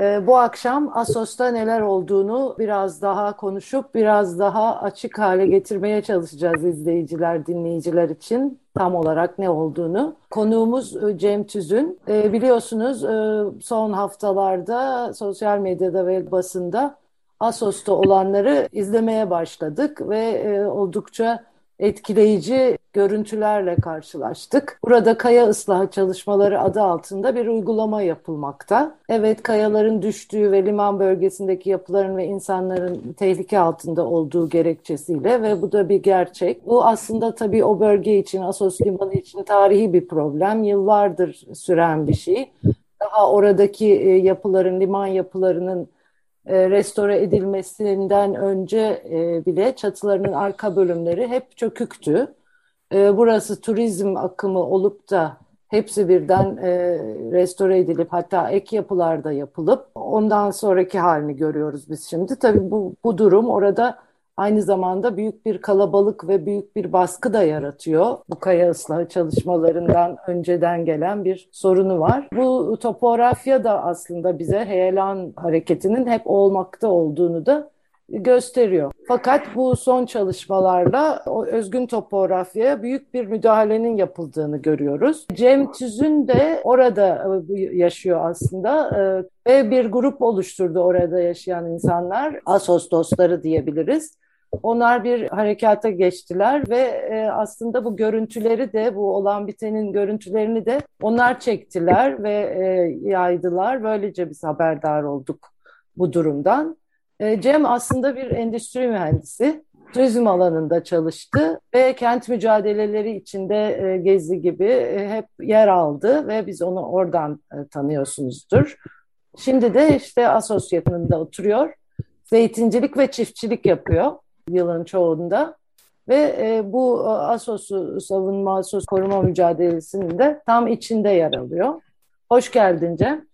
Ee, bu akşam Asos'ta neler olduğunu biraz daha konuşup biraz daha açık hale getirmeye çalışacağız izleyiciler, dinleyiciler için tam olarak ne olduğunu. Konuğumuz e, Cem Tüzün. Ee, biliyorsunuz e, son haftalarda sosyal medyada ve basında Asos'ta olanları izlemeye başladık ve e, oldukça etkileyici görüntülerle karşılaştık. Burada kaya ıslahı çalışmaları adı altında bir uygulama yapılmakta. Evet kayaların düştüğü ve liman bölgesindeki yapıların ve insanların tehlike altında olduğu gerekçesiyle ve bu da bir gerçek. Bu aslında tabii o bölge için, Asos Limanı için tarihi bir problem. Yıllardır süren bir şey. Daha oradaki e, yapıların, liman yapılarının e, restore edilmesinden önce e, bile çatılarının arka bölümleri hep çöküktü. E, burası turizm akımı olup da hepsi birden e, restore edilip hatta ek yapılarda yapılıp ondan sonraki halini görüyoruz biz şimdi. Tabii bu, bu durum orada aynı zamanda büyük bir kalabalık ve büyük bir baskı da yaratıyor. Bu kaya ıslahı çalışmalarından önceden gelen bir sorunu var. Bu topografya da aslında bize heyelan hareketinin hep olmakta olduğunu da gösteriyor. Fakat bu son çalışmalarla o özgün topografyaya büyük bir müdahalenin yapıldığını görüyoruz. Cem Tüzün de orada e, yaşıyor aslında e, ve bir grup oluşturdu orada yaşayan insanlar. Asos dostları diyebiliriz. Onlar bir harekata geçtiler ve e, aslında bu görüntüleri de bu olan bitenin görüntülerini de onlar çektiler ve yaydılar. Böylece biz haberdar olduk bu durumdan. E, Cem aslında bir endüstri mühendisi. Turizm alanında çalıştı ve kent mücadeleleri içinde e, Gezi gibi e, hep yer aldı ve biz onu oradan tanıyorsunuzdur. Şimdi de işte Asos yakınında oturuyor. Zeytincilik ve çiftçilik yapıyor yılın çoğunda. Ve bu Asos'u savunma, Asos koruma mücadelesinin de tam içinde yer alıyor. Hoş geldin Cem.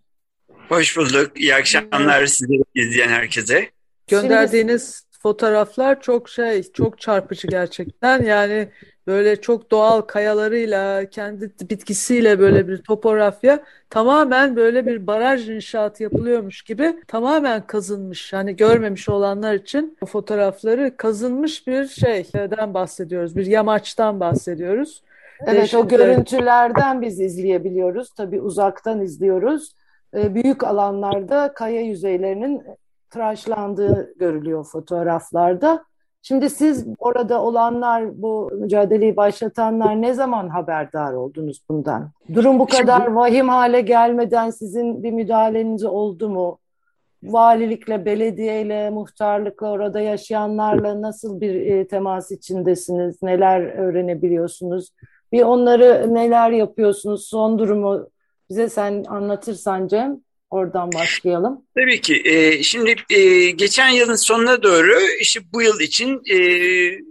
Hoş bulduk. İyi akşamlar size izleyen herkese. Gönderdiğiniz Şimdi... fotoğraflar çok şey, çok çarpıcı gerçekten. Yani böyle çok doğal kayalarıyla, kendi bitkisiyle böyle bir topografya tamamen böyle bir baraj inşaatı yapılıyormuş gibi tamamen kazınmış. Yani görmemiş olanlar için o fotoğrafları kazınmış bir şeyden bahsediyoruz. Bir yamaçtan bahsediyoruz. Evet Değişik o görüntülerden biz izleyebiliyoruz. Tabii uzaktan izliyoruz. Ee, büyük alanlarda kaya yüzeylerinin tıraşlandığı görülüyor fotoğraflarda. Şimdi siz orada olanlar, bu mücadeleyi başlatanlar ne zaman haberdar oldunuz bundan? Durum bu kadar Şimdi, vahim hale gelmeden sizin bir müdahaleniz oldu mu? Valilikle, belediyeyle, muhtarlıkla, orada yaşayanlarla nasıl bir e, temas içindesiniz? Neler öğrenebiliyorsunuz? Bir onları neler yapıyorsunuz? Son durumu bize sen anlatırsan Cem. Oradan başlayalım. Tabii ki. E, şimdi e, geçen yılın sonuna doğru işte bu yıl için e,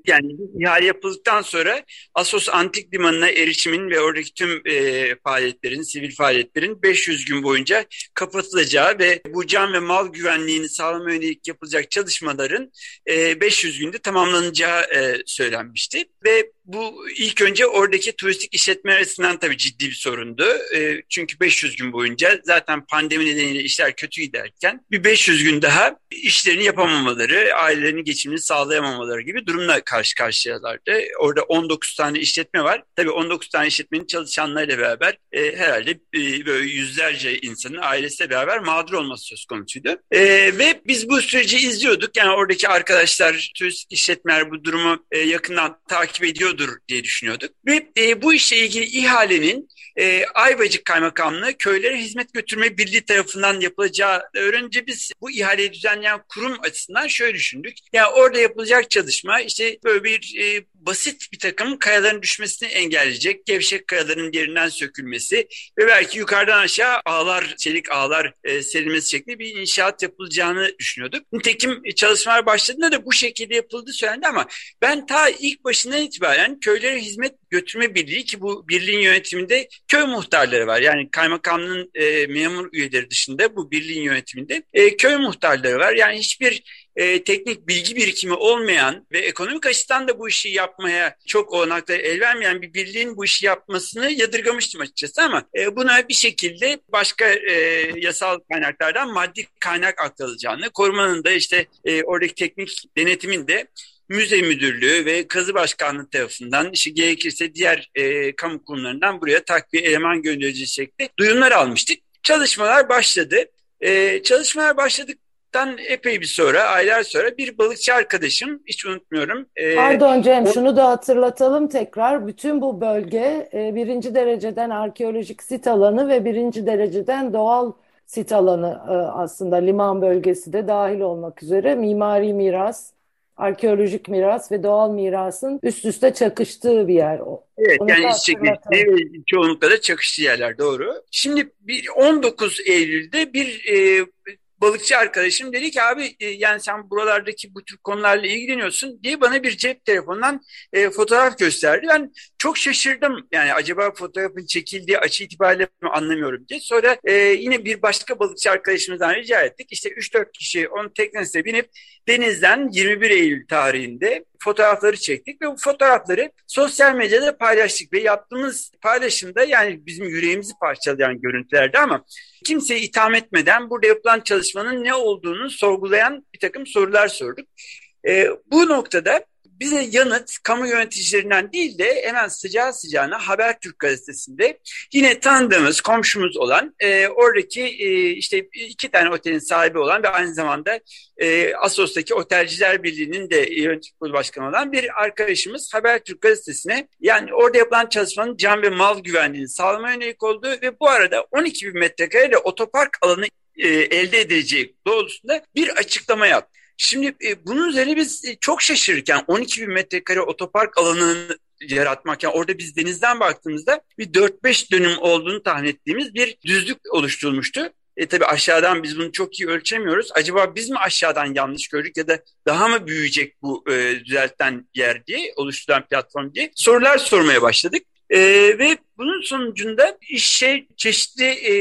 yani ihale yapıldıktan sonra Asos Antik Limanı'na erişimin ve oradaki tüm e, faaliyetlerin, sivil faaliyetlerin 500 gün boyunca kapatılacağı ve bu can ve mal güvenliğini sağlama yönelik yapılacak çalışmaların e, 500 günde tamamlanacağı e, söylenmişti. Ve bu ilk önce oradaki turistik işletme arasından tabii ciddi bir sorundu. E, çünkü 500 gün boyunca zaten pandemi nedeniyle işler kötü giderken bir 500 gün daha işlerini yapamamaları, ailelerinin geçimini sağlayamamaları gibi durumla karşı karşıyalardı. Orada 19 tane işletme var. Tabii 19 tane işletmenin çalışanlarıyla beraber e, herhalde e, böyle yüzlerce insanın ailesiyle beraber mağdur olması söz konusuydu. E, ve biz bu süreci izliyorduk. Yani oradaki arkadaşlar, turistik işletmeler bu durumu e, yakından takip ediyordur diye düşünüyorduk. Ve e, bu işle ilgili ihalenin e, Ayvacık Kaymakamlığı köylere hizmet götürme birliği tarafından yapılacağı öğrenince biz bu ihaleyi düzenleyen kurum açısından şöyle düşündük. Ya yani orada yapılacak çalışma işte böyle bir e, basit bir takım kayaların düşmesini engelleyecek gevşek kayaların yerinden sökülmesi ve belki yukarıdan aşağı ağlar, çelik ağlar e, serilmesi şeklinde bir inşaat yapılacağını düşünüyorduk. Nitekim çalışmalar başladığında da bu şekilde yapıldı söylendi ama ben ta ilk başından itibaren köylere hizmet götürme birliği ki bu birliğin yönetiminde köy muhtarları var. Yani kaymakamlığın e, memur üyeleri dışında bu birliğin yönetiminde e, köy muhtarları var. Yani hiçbir e, teknik bilgi birikimi olmayan ve ekonomik açıdan da bu işi yapmaya çok olanakları el vermeyen bir birliğin bu işi yapmasını yadırgamıştım açıkçası ama e, buna bir şekilde başka e, yasal kaynaklardan maddi kaynak aktarılacağını, korumanın da işte e, oradaki teknik denetimin de müze müdürlüğü ve kazı başkanlığı tarafından işte gerekirse diğer e, kamu kurumlarından buraya takviye eleman göndereceği şekli duyumlar almıştık. Çalışmalar başladı. E, çalışmalar başladık Tan epey bir sonra, aylar sonra bir balıkçı arkadaşım, hiç unutmuyorum. E, Pardon Cem, o... şunu da hatırlatalım tekrar. Bütün bu bölge e, birinci dereceden arkeolojik sit alanı ve birinci dereceden doğal sit alanı e, aslında liman bölgesi de dahil olmak üzere mimari miras, arkeolojik miras ve doğal mirasın üst üste çakıştığı bir yer. Evet Onu yani çekiştiği ve çoğunlukla da çakıştığı yerler doğru. Şimdi bir 19 Eylül'de bir e, balıkçı arkadaşım dedi ki abi e, yani sen buralardaki bu tür konularla ilgileniyorsun diye bana bir cep telefonundan e, fotoğraf gösterdi. Ben çok şaşırdım yani acaba fotoğrafın çekildiği açı itibariyle mi anlamıyorum diye. Sonra e, yine bir başka balıkçı arkadaşımızdan rica ettik. İşte 3-4 kişi onun teknesine binip denizden 21 Eylül tarihinde fotoğrafları çektik ve bu fotoğrafları sosyal medyada paylaştık ve yaptığımız paylaşımda yani bizim yüreğimizi parçalayan görüntülerdi ama kimseyi itham etmeden burada yapılan çalışmanın ne olduğunu sorgulayan bir takım sorular sorduk. E, bu noktada bize yanıt kamu yöneticilerinden değil de hemen sıcağı sıcağına Habertürk gazetesinde yine tanıdığımız komşumuz olan e, oradaki e, işte iki tane otelin sahibi olan ve aynı zamanda e, Asos'taki Otelciler Birliği'nin de yönetim kurulu başkanı olan bir arkadaşımız Habertürk gazetesine yani orada yapılan çalışmanın can ve mal güvenliğini sağlamaya yönelik olduğu ve bu arada 12 bin metrekareyle otopark alanı e, elde edileceği doğrultusunda bir açıklama yaptı. Şimdi e, bunun üzerine biz e, çok şaşırırken 12 bin metrekare otopark alanını yaratmak. Yani orada biz denizden baktığımızda bir 4-5 dönüm olduğunu tahmin ettiğimiz bir düzlük oluşturulmuştu. E tabi aşağıdan biz bunu çok iyi ölçemiyoruz. Acaba biz mi aşağıdan yanlış gördük ya da daha mı büyüyecek bu e, düzelten yer diye, oluşturulan platform diye sorular sormaya başladık. E, ve bunun sonucunda işe çeşitli e,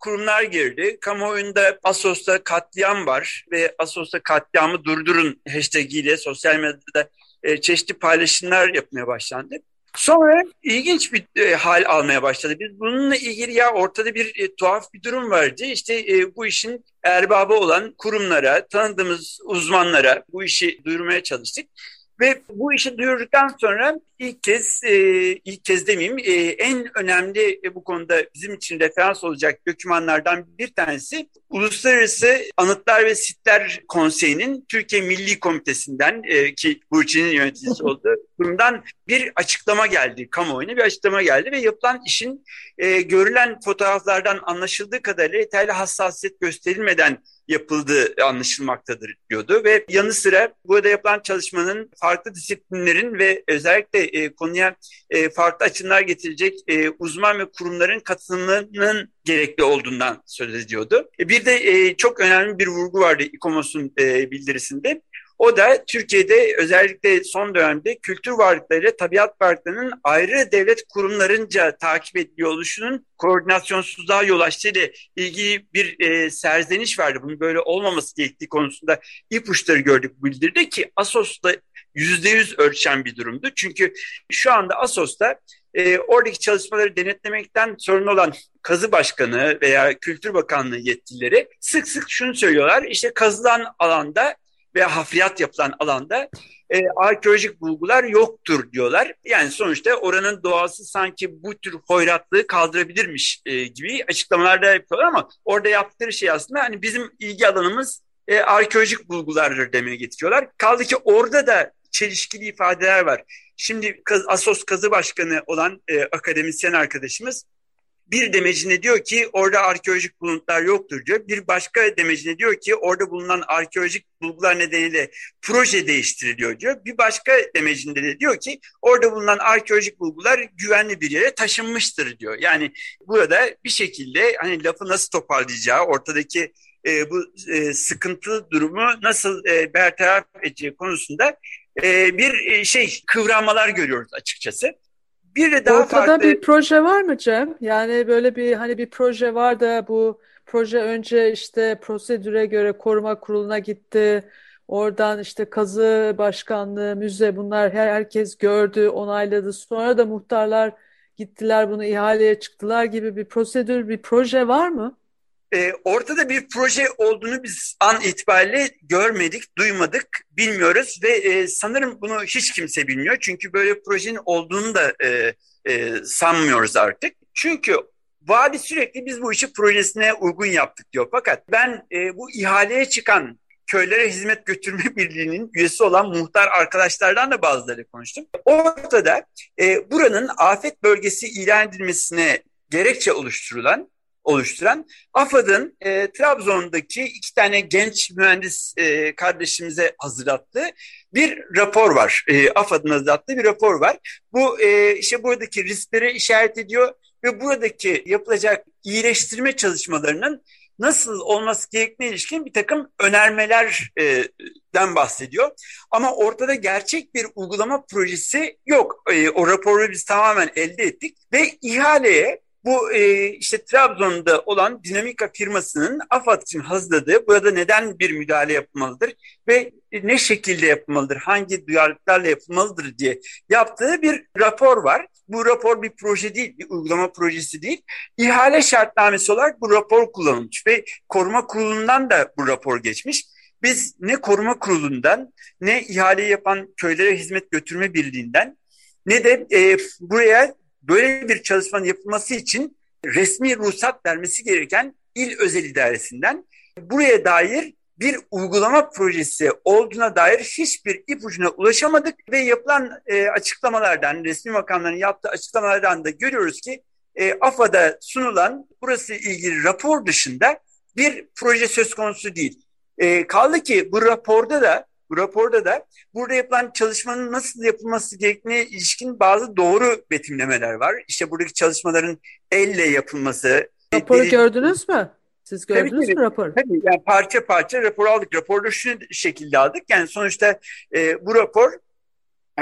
kurumlar girdi. Kamuoyunda Asos'ta katliam var ve Asos'ta katliamı durdurun hashtag sosyal medyada e, çeşitli paylaşımlar yapmaya başlandı. Sonra ilginç bir e, hal almaya başladı. Biz bununla ilgili ya ortada bir e, tuhaf bir durum vardı. İşte e, bu işin erbabı olan kurumlara, tanıdığımız uzmanlara bu işi duyurmaya çalıştık. Ve bu işi duyurduktan sonra ilk kez, e, ilk kez demeyeyim, e, en önemli e, bu konuda bizim için referans olacak dokümanlardan bir tanesi Uluslararası Anıtlar ve Sitler Konseyi'nin Türkiye Milli Komitesi'nden e, ki Burçin'in yöneticisi olduğu kurumdan bir açıklama geldi, kamuoyuna bir açıklama geldi ve yapılan işin e, görülen fotoğraflardan anlaşıldığı kadarıyla yeterli hassasiyet gösterilmeden yapıldığı anlaşılmaktadır diyordu ve yanı sıra burada yapılan çalışmanın farklı disiplinlerin ve özellikle e, konuya e, farklı açımlar getirecek e, uzman ve kurumların katılımının gerekli olduğundan söz ediyordu. E, bir de e, çok önemli bir vurgu vardı İKOMOS'un e, bildirisinde. O da Türkiye'de özellikle son dönemde kültür varlıkları tabiat varlıklarının ayrı devlet kurumlarınca takip ediliyor oluşunun koordinasyonsuzluğa yol açtığıyla ilgili bir e, serzeniş vardı. Bunun böyle olmaması gerektiği konusunda ipuçları gördük bu bildiride ki Asos'ta yüzde yüz ölçen bir durumdu. Çünkü şu anda Asos'ta e, oradaki çalışmaları denetlemekten sorun olan kazı başkanı veya kültür bakanlığı yetkilileri sık sık şunu söylüyorlar. İşte kazılan alanda ve hafriyat yapılan alanda e, arkeolojik bulgular yoktur diyorlar. Yani sonuçta oranın doğası sanki bu tür hoyratlığı kaldırabilirmiş e, gibi açıklamalarda yapıyorlar ama orada yaptıkları şey aslında hani bizim ilgi alanımız e, arkeolojik bulgulardır demeye getiriyorlar. Kaldı ki orada da çelişkili ifadeler var. Şimdi Asos Kazı Başkanı olan e, akademisyen arkadaşımız Bir demecine diyor ki orada arkeolojik buluntular yoktur diyor. Bir başka demecine diyor ki orada bulunan arkeolojik bulgular nedeniyle proje değiştiriliyor diyor. Bir başka demecinde de diyor ki orada bulunan arkeolojik bulgular güvenli bir yere taşınmıştır diyor. Yani burada bir şekilde hani lafı nasıl toparlayacağı, ortadaki e, bu e, sıkıntı durumu nasıl e, bertaraf edeceği konusunda e, bir e, şey kıvranmalar görüyoruz açıkçası. Bir de daha Ortada farklı... bir proje var mı Cem? Yani böyle bir hani bir proje var da bu proje önce işte prosedüre göre koruma kuruluna gitti. Oradan işte kazı başkanlığı, müze bunlar her herkes gördü, onayladı. Sonra da muhtarlar gittiler bunu ihaleye çıktılar gibi bir prosedür, bir proje var mı? E, ortada bir proje olduğunu biz an itibariyle görmedik, duymadık, bilmiyoruz ve e, sanırım bunu hiç kimse bilmiyor. Çünkü böyle projenin olduğunu da e, e, sanmıyoruz artık. Çünkü vali sürekli biz bu işi projesine uygun yaptık diyor. Fakat ben bu ihaleye çıkan köylere hizmet götürme birliğinin üyesi olan muhtar arkadaşlardan da bazıları konuştum. Ortada buranın afet bölgesi ilan edilmesine gerekçe oluşturulan oluşturan AFAD'ın e, Trabzon'daki iki tane genç mühendis e, kardeşimize hazırlattığı bir rapor var. E, AFAD'ın hazırlattığı bir rapor var. Bu e, işte buradaki riskleri işaret ediyor ve buradaki yapılacak iyileştirme çalışmalarının nasıl olması gerektiğine ilişkin bir takım önermelerden bahsediyor. Ama ortada gerçek bir uygulama projesi yok. E, o raporu biz tamamen elde ettik ve ihaleye bu e, işte Trabzon'da olan Dinamika firmasının AFAD için hazırladığı burada neden bir müdahale yapılmalıdır ve ne şekilde yapılmalıdır, hangi duyarlılıklarla yapılmalıdır diye yaptığı bir rapor var. Bu rapor bir proje değil, bir uygulama projesi değil. İhale şartnamesi olarak bu rapor kullanılmış ve koruma kurulundan da bu rapor geçmiş. Biz ne koruma kurulundan ne ihale yapan köylere hizmet götürme birliğinden ne de e, buraya böyle bir çalışmanın yapılması için resmi ruhsat vermesi gereken il özel idaresinden buraya dair bir uygulama projesi olduğuna dair hiçbir ipucuna ulaşamadık ve yapılan e, açıklamalardan, resmi makamların yaptığı açıklamalardan da görüyoruz ki e, AFA'da sunulan burası ilgili rapor dışında bir proje söz konusu değil. E, kaldı ki bu raporda da bu raporda da burada yapılan çalışmanın nasıl yapılması gerektiğine ilişkin bazı doğru betimlemeler var. İşte buradaki çalışmaların elle yapılması. Raporu deri... gördünüz mü? Siz gördünüz tabii, mü raporu? Tabii yani parça parça rapor aldık. Raporu şu şekilde aldık. Yani sonuçta e, bu rapor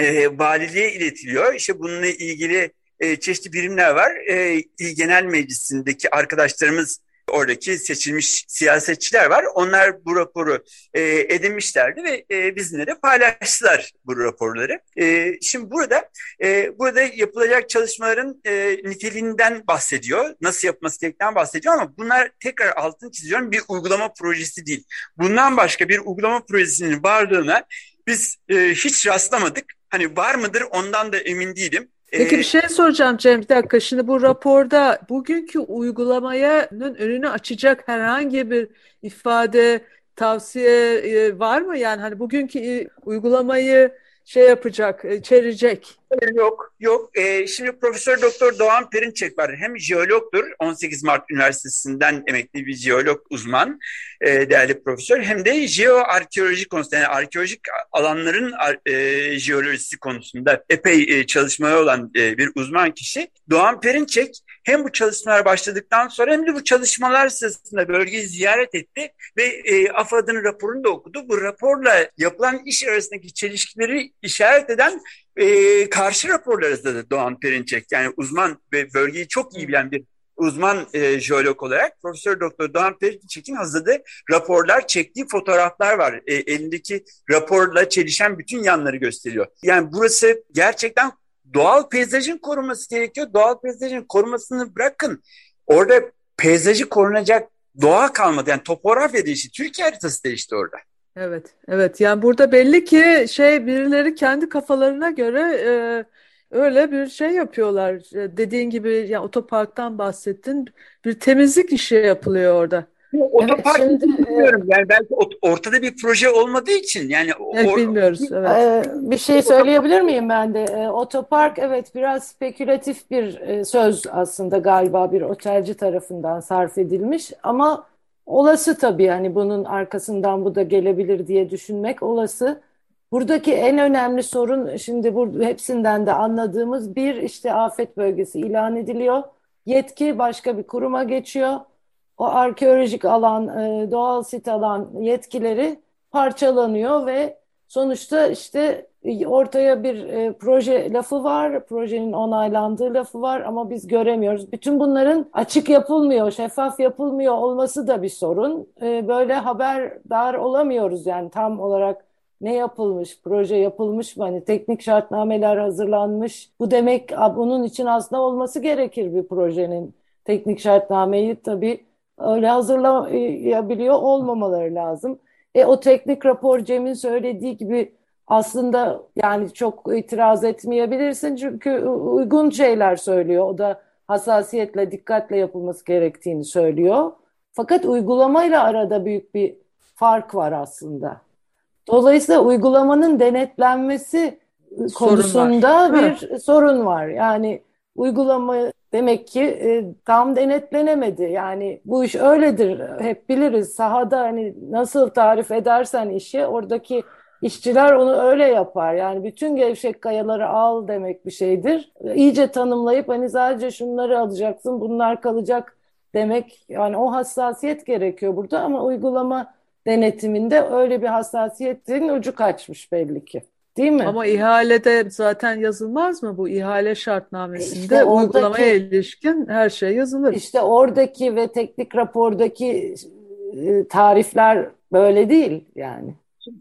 e, valiliğe iletiliyor. İşte bununla ilgili e, çeşitli birimler var. E, İl Genel Meclisi'ndeki arkadaşlarımız oradaki seçilmiş siyasetçiler var. Onlar bu raporu e, edinmişlerdi ve e, bizimle de paylaştılar bu raporları. E, şimdi burada e, burada yapılacak çalışmaların e, niteliğinden bahsediyor. Nasıl yapması gerektiğinden bahsediyor ama bunlar tekrar altını çiziyorum bir uygulama projesi değil. Bundan başka bir uygulama projesinin varlığına biz e, hiç rastlamadık. Hani var mıdır ondan da emin değilim. Peki bir ee, şey soracağım Cem bir dakika. Şimdi bu raporda bugünkü uygulamanın önünü açacak herhangi bir ifade, tavsiye e, var mı? Yani hani bugünkü uygulamayı şey yapacak, e, içerecek. Yok, yok. Ee, şimdi Profesör Doktor Doğan Perinçek var. Hem jeologdur, 18 Mart Üniversitesi'nden emekli bir jeolog uzman, e, değerli profesör. Hem de jeoarkeoloji konusunda, yani arkeolojik alanların e, jeolojisi konusunda epey e, çalışmaya olan e, bir uzman kişi. Doğan Perinçek hem bu çalışmalar başladıktan sonra hem de bu çalışmalar sırasında bölgeyi ziyaret etti ve e, AFAD'ın raporunu da okudu. Bu raporla yapılan iş arasındaki çelişkileri işaret eden e, karşı raporlarında da Doğan Perinçek yani uzman ve bölgeyi çok iyi bilen bir uzman e, jeolog olarak Profesör Doktor Doğan Perinçek'in hazırladığı raporlar, çektiği fotoğraflar var. E, elindeki raporla çelişen bütün yanları gösteriyor. Yani burası gerçekten doğal peyzajın korunması gerekiyor. Doğal peyzajın korumasını bırakın. Orada peyzajı korunacak doğa kalmadı. Yani topografya değişti. Türkiye haritası değişti orada. Evet, evet. Yani burada belli ki şey birileri kendi kafalarına göre e, öyle bir şey yapıyorlar. E, dediğin gibi ya otoparktan bahsettin. Bir temizlik işi yapılıyor orada. Otopark evet, şimdi, bilmiyorum yani belki ortada bir proje olmadığı için yani evet, bilmiyoruz. Evet. Ee, bir şey söyleyebilir miyim ben de? Ee, otopark evet biraz spekülatif bir e, söz aslında galiba bir otelci tarafından sarf edilmiş ama olası tabii hani bunun arkasından bu da gelebilir diye düşünmek olası. Buradaki en önemli sorun şimdi bu hepsinden de anladığımız bir işte afet bölgesi ilan ediliyor. Yetki başka bir kuruma geçiyor o arkeolojik alan, e, doğal sit alan yetkileri parçalanıyor ve sonuçta işte ortaya bir e, proje lafı var, projenin onaylandığı lafı var ama biz göremiyoruz. Bütün bunların açık yapılmıyor, şeffaf yapılmıyor olması da bir sorun. E, böyle haberdar olamıyoruz yani tam olarak ne yapılmış, proje yapılmış mı, hani teknik şartnameler hazırlanmış. Bu demek bunun için aslında olması gerekir bir projenin. Teknik şartnameyi tabii öyle hazırlayabiliyor olmamaları lazım. E, o teknik rapor Cem'in söylediği gibi aslında yani çok itiraz etmeyebilirsin çünkü uygun şeyler söylüyor. O da hassasiyetle, dikkatle yapılması gerektiğini söylüyor. Fakat uygulamayla arada büyük bir fark var aslında. Dolayısıyla uygulamanın denetlenmesi sorun konusunda var. bir sorun var. Yani uygulama demek ki e, tam denetlenemedi. Yani bu iş öyledir. Hep biliriz. Sahada hani nasıl tarif edersen işi oradaki işçiler onu öyle yapar. Yani bütün gevşek kayaları al demek bir şeydir. İyice tanımlayıp hani sadece şunları alacaksın, bunlar kalacak demek. Yani o hassasiyet gerekiyor burada ama uygulama denetiminde öyle bir hassasiyetin ucu kaçmış belli ki. Değil mi? Ama ihalede zaten yazılmaz mı bu ihale şartnamesinde işte oradaki, uygulamaya ilişkin her şey yazılır. İşte oradaki ve teknik rapordaki e, tarifler böyle değil yani.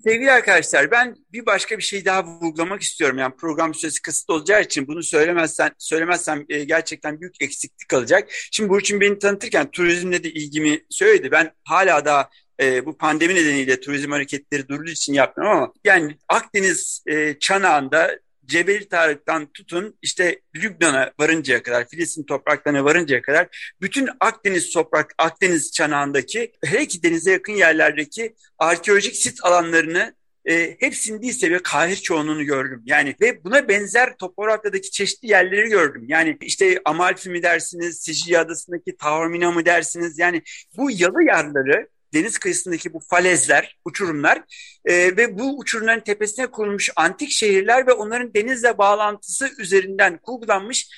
sevgili arkadaşlar ben bir başka bir şey daha vurgulamak istiyorum. Yani program süresi kısıtlı olacağı için bunu söylemezsen söylemezsem e, gerçekten büyük eksiklik kalacak. Şimdi Burçin beni tanıtırken turizmle de ilgimi söyledi. Ben hala daha e, bu pandemi nedeniyle turizm hareketleri durduğu için yapmıyorum ama yani Akdeniz e, çanağında Cebeli Tarık'tan tutun işte Lübnan'a varıncaya kadar, Filistin topraklarına varıncaya kadar bütün Akdeniz toprak, Akdeniz çanağındaki her iki denize yakın yerlerdeki arkeolojik sit alanlarını e, hepsinin değilse bir kahir çoğunluğunu gördüm. Yani ve buna benzer topografyadaki çeşitli yerleri gördüm. Yani işte Amalfi mi dersiniz, Sicilya Adası'ndaki Taormina mı dersiniz? Yani bu yalı yerleri deniz kıyısındaki bu falezler, uçurumlar e, ve bu uçurumların tepesine kurulmuş antik şehirler ve onların denizle bağlantısı üzerinden kurgulanmış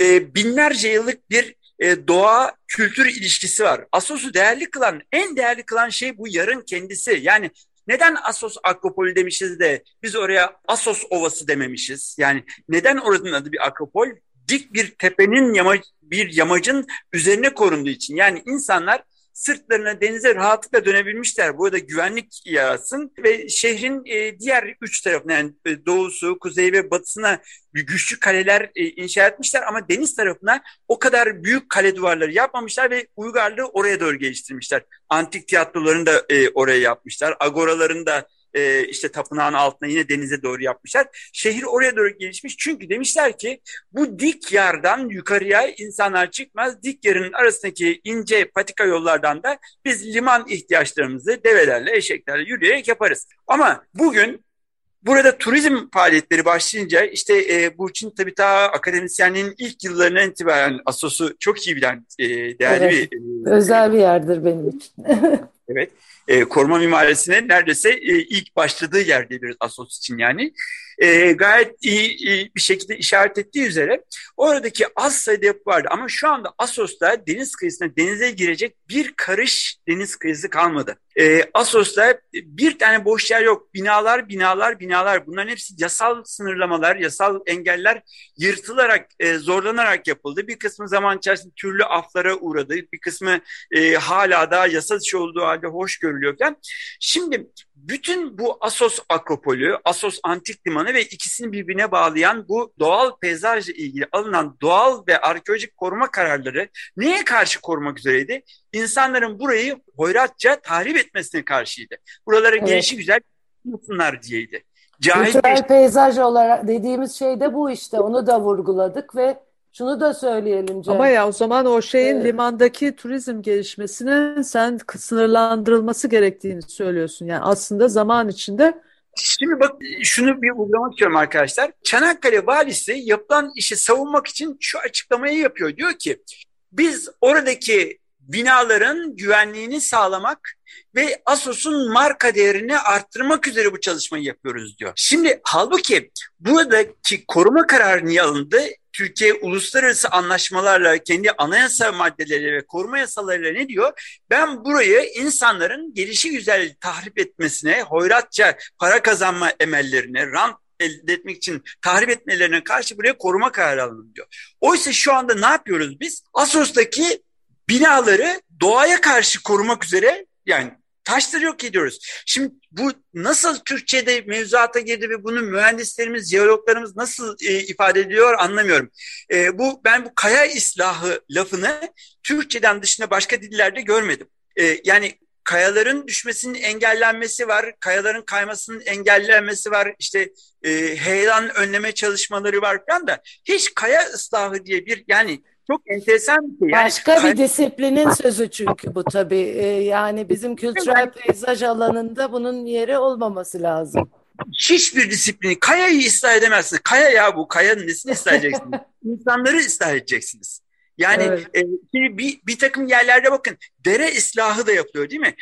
e, binlerce yıllık bir e, doğa kültür ilişkisi var. Asos'u değerli kılan, en değerli kılan şey bu yarın kendisi. Yani neden Asos Akropolü demişiz de biz oraya Asos Ovası dememişiz? Yani neden oranın adı bir Akropol? Dik bir tepenin yama, bir yamacın üzerine korunduğu için. Yani insanlar sırtlarına denize rahatlıkla dönebilmişler. Bu arada güvenlik yaratsın ve şehrin e, diğer üç tarafına yani e, doğusu, kuzey ve batısına güçlü kaleler e, inşa etmişler ama deniz tarafına o kadar büyük kale duvarları yapmamışlar ve uygarlığı oraya doğru geliştirmişler. Antik tiyatrolarını da oraya yapmışlar. Agoralarını da e, işte tapınağın altına yine denize doğru yapmışlar. Şehir oraya doğru gelişmiş çünkü demişler ki bu dik yardan yukarıya insanlar çıkmaz. Dik yarın arasındaki ince patika yollardan da biz liman ihtiyaçlarımızı develerle, eşeklerle yürüyerek yaparız. Ama bugün Burada turizm faaliyetleri başlayınca işte e, Burçin tabii ta akademisyenliğin ilk yıllarından itibaren Asos'u çok iyi bilen e, değerli evet, bir... E, özel bir yerdir benim için. evet e, koruma mimarisine neredeyse e, ilk başladığı yer diyebiliriz Asos için yani. E, gayet iyi, iyi bir şekilde işaret ettiği üzere oradaki az sayıda yapı vardı. Ama şu anda Asos'ta deniz kıyısına denize girecek bir karış deniz kıyısı kalmadı. E, Asos'ta bir tane boş yer yok. Binalar, binalar, binalar. Bunların hepsi yasal sınırlamalar, yasal engeller yırtılarak, e, zorlanarak yapıldı. Bir kısmı zaman içerisinde türlü aflara uğradı. Bir kısmı e, hala da yasa dışı olduğu halde hoş görülüyorken. Şimdi bütün bu Asos Akropolü, Asos Antik Limanı ve ikisini birbirine bağlayan bu doğal peyzajla ilgili alınan doğal ve arkeolojik koruma kararları neye karşı korumak üzereydi? İnsanların burayı hoyratça tahrip etmesine karşıydı. Buralara evet. gelişi güzel yapsınlar diyeydi. Cahil Kültürel peyzaj olarak dediğimiz şey de bu işte. Onu da vurguladık ve Şunu da söyleyelim Cem. Ama ya o zaman o şeyin Evet. limandaki turizm gelişmesinin sen sınırlandırılması gerektiğini söylüyorsun. Yani aslında zaman içinde Şimdi bak şunu bir uygulamak istiyorum arkadaşlar. Çanakkale valisi yapılan işi savunmak için şu açıklamayı yapıyor. Diyor ki biz oradaki binaların güvenliğini sağlamak ve Asos'un marka değerini arttırmak üzere bu çalışmayı yapıyoruz diyor. Şimdi halbuki buradaki koruma kararı niye alındı? Türkiye uluslararası anlaşmalarla, kendi anayasa maddeleriyle ve koruma yasalarıyla ne diyor? Ben burayı insanların gelişi güzel tahrip etmesine, hoyratça para kazanma emellerine, rant elde etmek için tahrip etmelerine karşı buraya koruma kararı alındı diyor. Oysa şu anda ne yapıyoruz biz? Asos'taki binaları doğaya karşı korumak üzere yani taşları yok ediyoruz. Şimdi bu nasıl Türkçe'de mevzuata girdi ve bunu mühendislerimiz, jeologlarımız nasıl e, ifade ediyor anlamıyorum. E, bu ben bu kaya islahı lafını Türkçeden dışında başka dillerde görmedim. E, yani kayaların düşmesinin engellenmesi var, kayaların kaymasının engellenmesi var, işte e, heyelan önleme çalışmaları var falan da hiç kaya ıslahı diye bir yani çok enteresan bir şey. Yani Başka bir disiplinin sözü çünkü bu tabii. Ee, yani bizim kültürel peyzaj alanında bunun yeri olmaması lazım. hiçbir disiplini kayayı ıslah edemezsiniz. Kaya ya bu. Kayanın nesini ıslah edeceksiniz? İnsanları ıslah edeceksiniz. Yani Evet. e, şimdi bir, bir takım yerlerde bakın dere ıslahı da yapılıyor değil mi?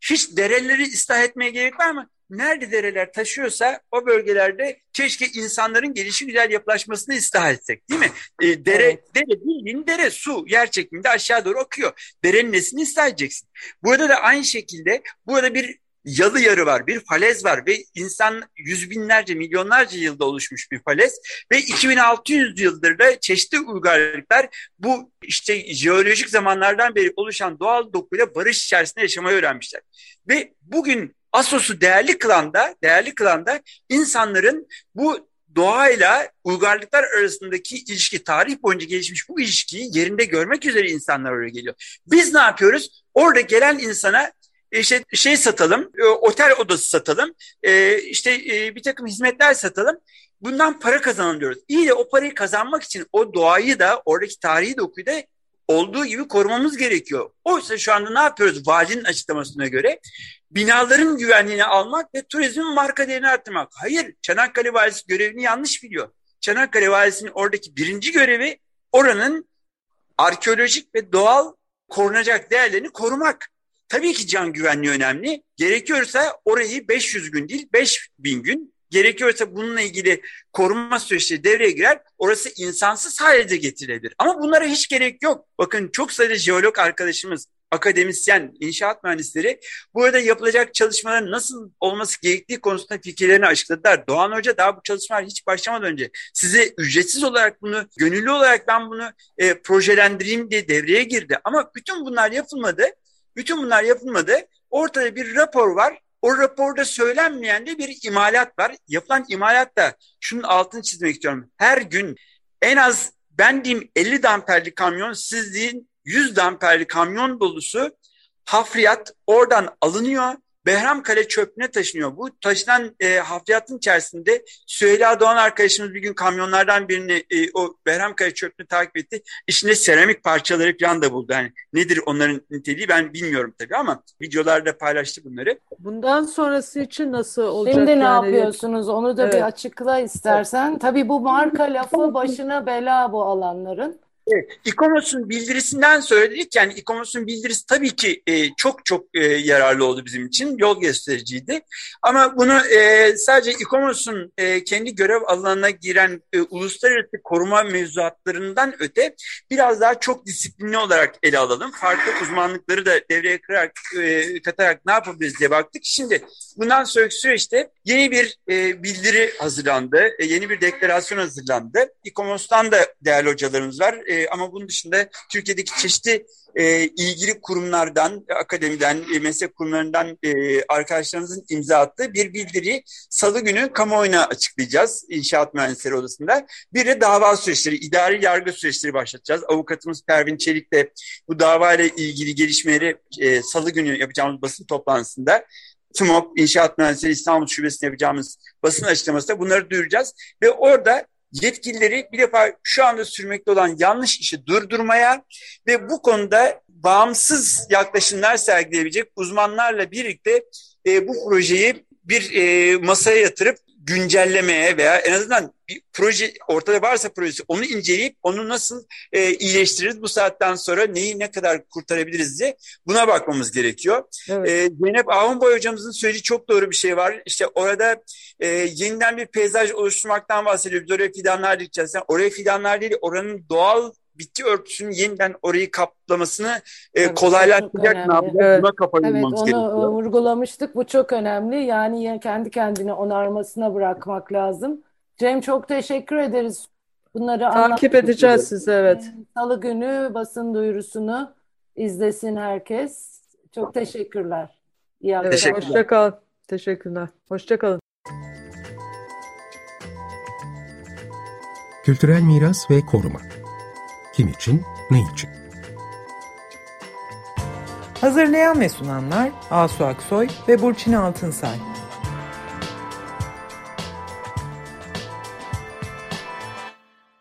Hiç dereleri ıslah etmeye gerek var mı? Nerede dereler taşıyorsa o bölgelerde keşke insanların gelişi güzel yapılaşmasını ıslah etsek değil mi? E, dere, Evet. dere bildiğin dere su yer çekiminde aşağı doğru akıyor. Derenin nesini ıslah edeceksin? Burada da aynı şekilde burada bir yalı yarı var, bir falez var ve insan yüz binlerce, milyonlarca yılda oluşmuş bir falez ve 2600 yıldır da çeşitli uygarlıklar bu işte jeolojik zamanlardan beri oluşan doğal dokuyla barış içerisinde yaşamayı öğrenmişler. Ve bugün Asos'u değerli kılan da, değerli kılan da insanların bu doğayla uygarlıklar arasındaki ilişki, tarih boyunca gelişmiş bu ilişkiyi yerinde görmek üzere insanlar oraya geliyor. Biz ne yapıyoruz? Orada gelen insana işte şey satalım, e, otel odası satalım, e, işte e, bir takım hizmetler satalım. Bundan para kazanalım diyoruz. İyi de o parayı kazanmak için o doğayı da oradaki tarihi dokuyu da olduğu gibi korumamız gerekiyor. Oysa şu anda ne yapıyoruz valinin açıklamasına göre? Binaların güvenliğini almak ve turizmin marka değerini arttırmak. Hayır, Çanakkale valisi görevini yanlış biliyor. Çanakkale valisinin oradaki birinci görevi oranın arkeolojik ve doğal korunacak değerlerini korumak. Tabii ki can güvenliği önemli. Gerekiyorsa orayı 500 gün değil 5000 gün gerekiyorsa bununla ilgili korunma süreçleri devreye girer. Orası insansız hale de getirilebilir. Ama bunlara hiç gerek yok. Bakın çok sayıda jeolog arkadaşımız, akademisyen, inşaat mühendisleri burada yapılacak çalışmaların nasıl olması gerektiği konusunda fikirlerini açıkladılar. Doğan Hoca daha bu çalışmalar hiç başlamadan önce size ücretsiz olarak bunu, gönüllü olarak ben bunu e, projelendireyim diye devreye girdi. Ama bütün bunlar yapılmadı. Bütün bunlar yapılmadı. Ortada bir rapor var. O raporda söylenmeyen de bir imalat var. Yapılan imalat da şunun altını çizmek istiyorum. Her gün en az ben diyeyim 50 damperli kamyon, siz deyin 100 damperli kamyon dolusu hafriyat oradan alınıyor. Behramkale çöplüğüne taşınıyor. Bu taşınan e, hafriyatın içerisinde Süheyla Doğan arkadaşımız bir gün kamyonlardan birini e, o Behramkale çöplüğünü takip etti. İçinde seramik parçaları falan da buldu. Yani nedir onların niteliği ben bilmiyorum tabii ama videolarda paylaştı bunları. bundan sonrası için nasıl olacak Şimdi ne yani? yapıyorsunuz? Onu da bir Evet. açıkla istersen. Tabii bu marka lafı başına bela bu alanların. Evet, İKOMOS'un bildirisinden söyledik. Yani İKOMOS'un bildirisi tabii ki e, çok çok e, yararlı oldu bizim için. Yol göstericiydi. Ama bunu e, sadece İKOMOS'un e, kendi görev alanına giren e, uluslararası koruma mevzuatlarından öte biraz daha çok disiplinli olarak ele alalım. Farklı uzmanlıkları da devreye kırarak, e, katarak ne yapabiliriz diye baktık. Şimdi bundan sonraki süreçte yeni bir e, bildiri hazırlandı. E, yeni bir deklarasyon hazırlandı. İKOMOS'tan da değerli hocalarımız var. E, ama bunun dışında Türkiye'deki çeşitli e, ilgili kurumlardan, akademiden, e, meslek kurumlarından e, arkadaşlarımızın imza attığı bir bildiri salı günü kamuoyuna açıklayacağız İnşaat Mühendisleri Odası'nda. Bir de dava süreçleri, idari yargı süreçleri başlatacağız. Avukatımız Pervin Çelik de bu davayla ilgili gelişmeleri e, salı günü yapacağımız basın toplantısında TMOK İnşaat Mühendisleri İstanbul Şubesi'nde yapacağımız basın açıklamasında bunları duyuracağız. Ve orada yetkilileri bir defa şu anda sürmekte olan yanlış işi durdurmaya ve bu konuda bağımsız yaklaşımlar sergileyebilecek uzmanlarla birlikte e, bu projeyi bir e, masaya yatırıp güncellemeye veya en azından bir proje ortada varsa projesi onu inceleyip onu nasıl e, iyileştiririz bu saatten sonra neyi ne kadar kurtarabiliriz diye buna bakmamız gerekiyor. Evet. E, Zeynep Ahunboy hocamızın söylediği çok doğru bir şey var. İşte orada e, yeniden bir peyzaj oluşturmaktan bahsediyor. Biz oraya fidanlar dikeceğiz. Yani oraya fidanlar değil oranın doğal bitki örtüsünün yeniden orayı kaplamasını e, kolaylaştıracak ne yapacağız? Evet. Buna kafa evet, onu gerekiyor. vurgulamıştık. Bu çok önemli. Yani kendi kendine onarmasına bırakmak lazım. Cem çok teşekkür ederiz. Bunları Takip edeceğiz sizi evet. Salı günü basın duyurusunu izlesin herkes. Çok teşekkürler. İyi akşamlar. Hoşçakalın. Teşekkürler. Hoşçakalın. Kültürel miras ve koruma. Kim için, ne için? Hazırlayan ve sunanlar Asu Aksoy ve Burçin Altınsay.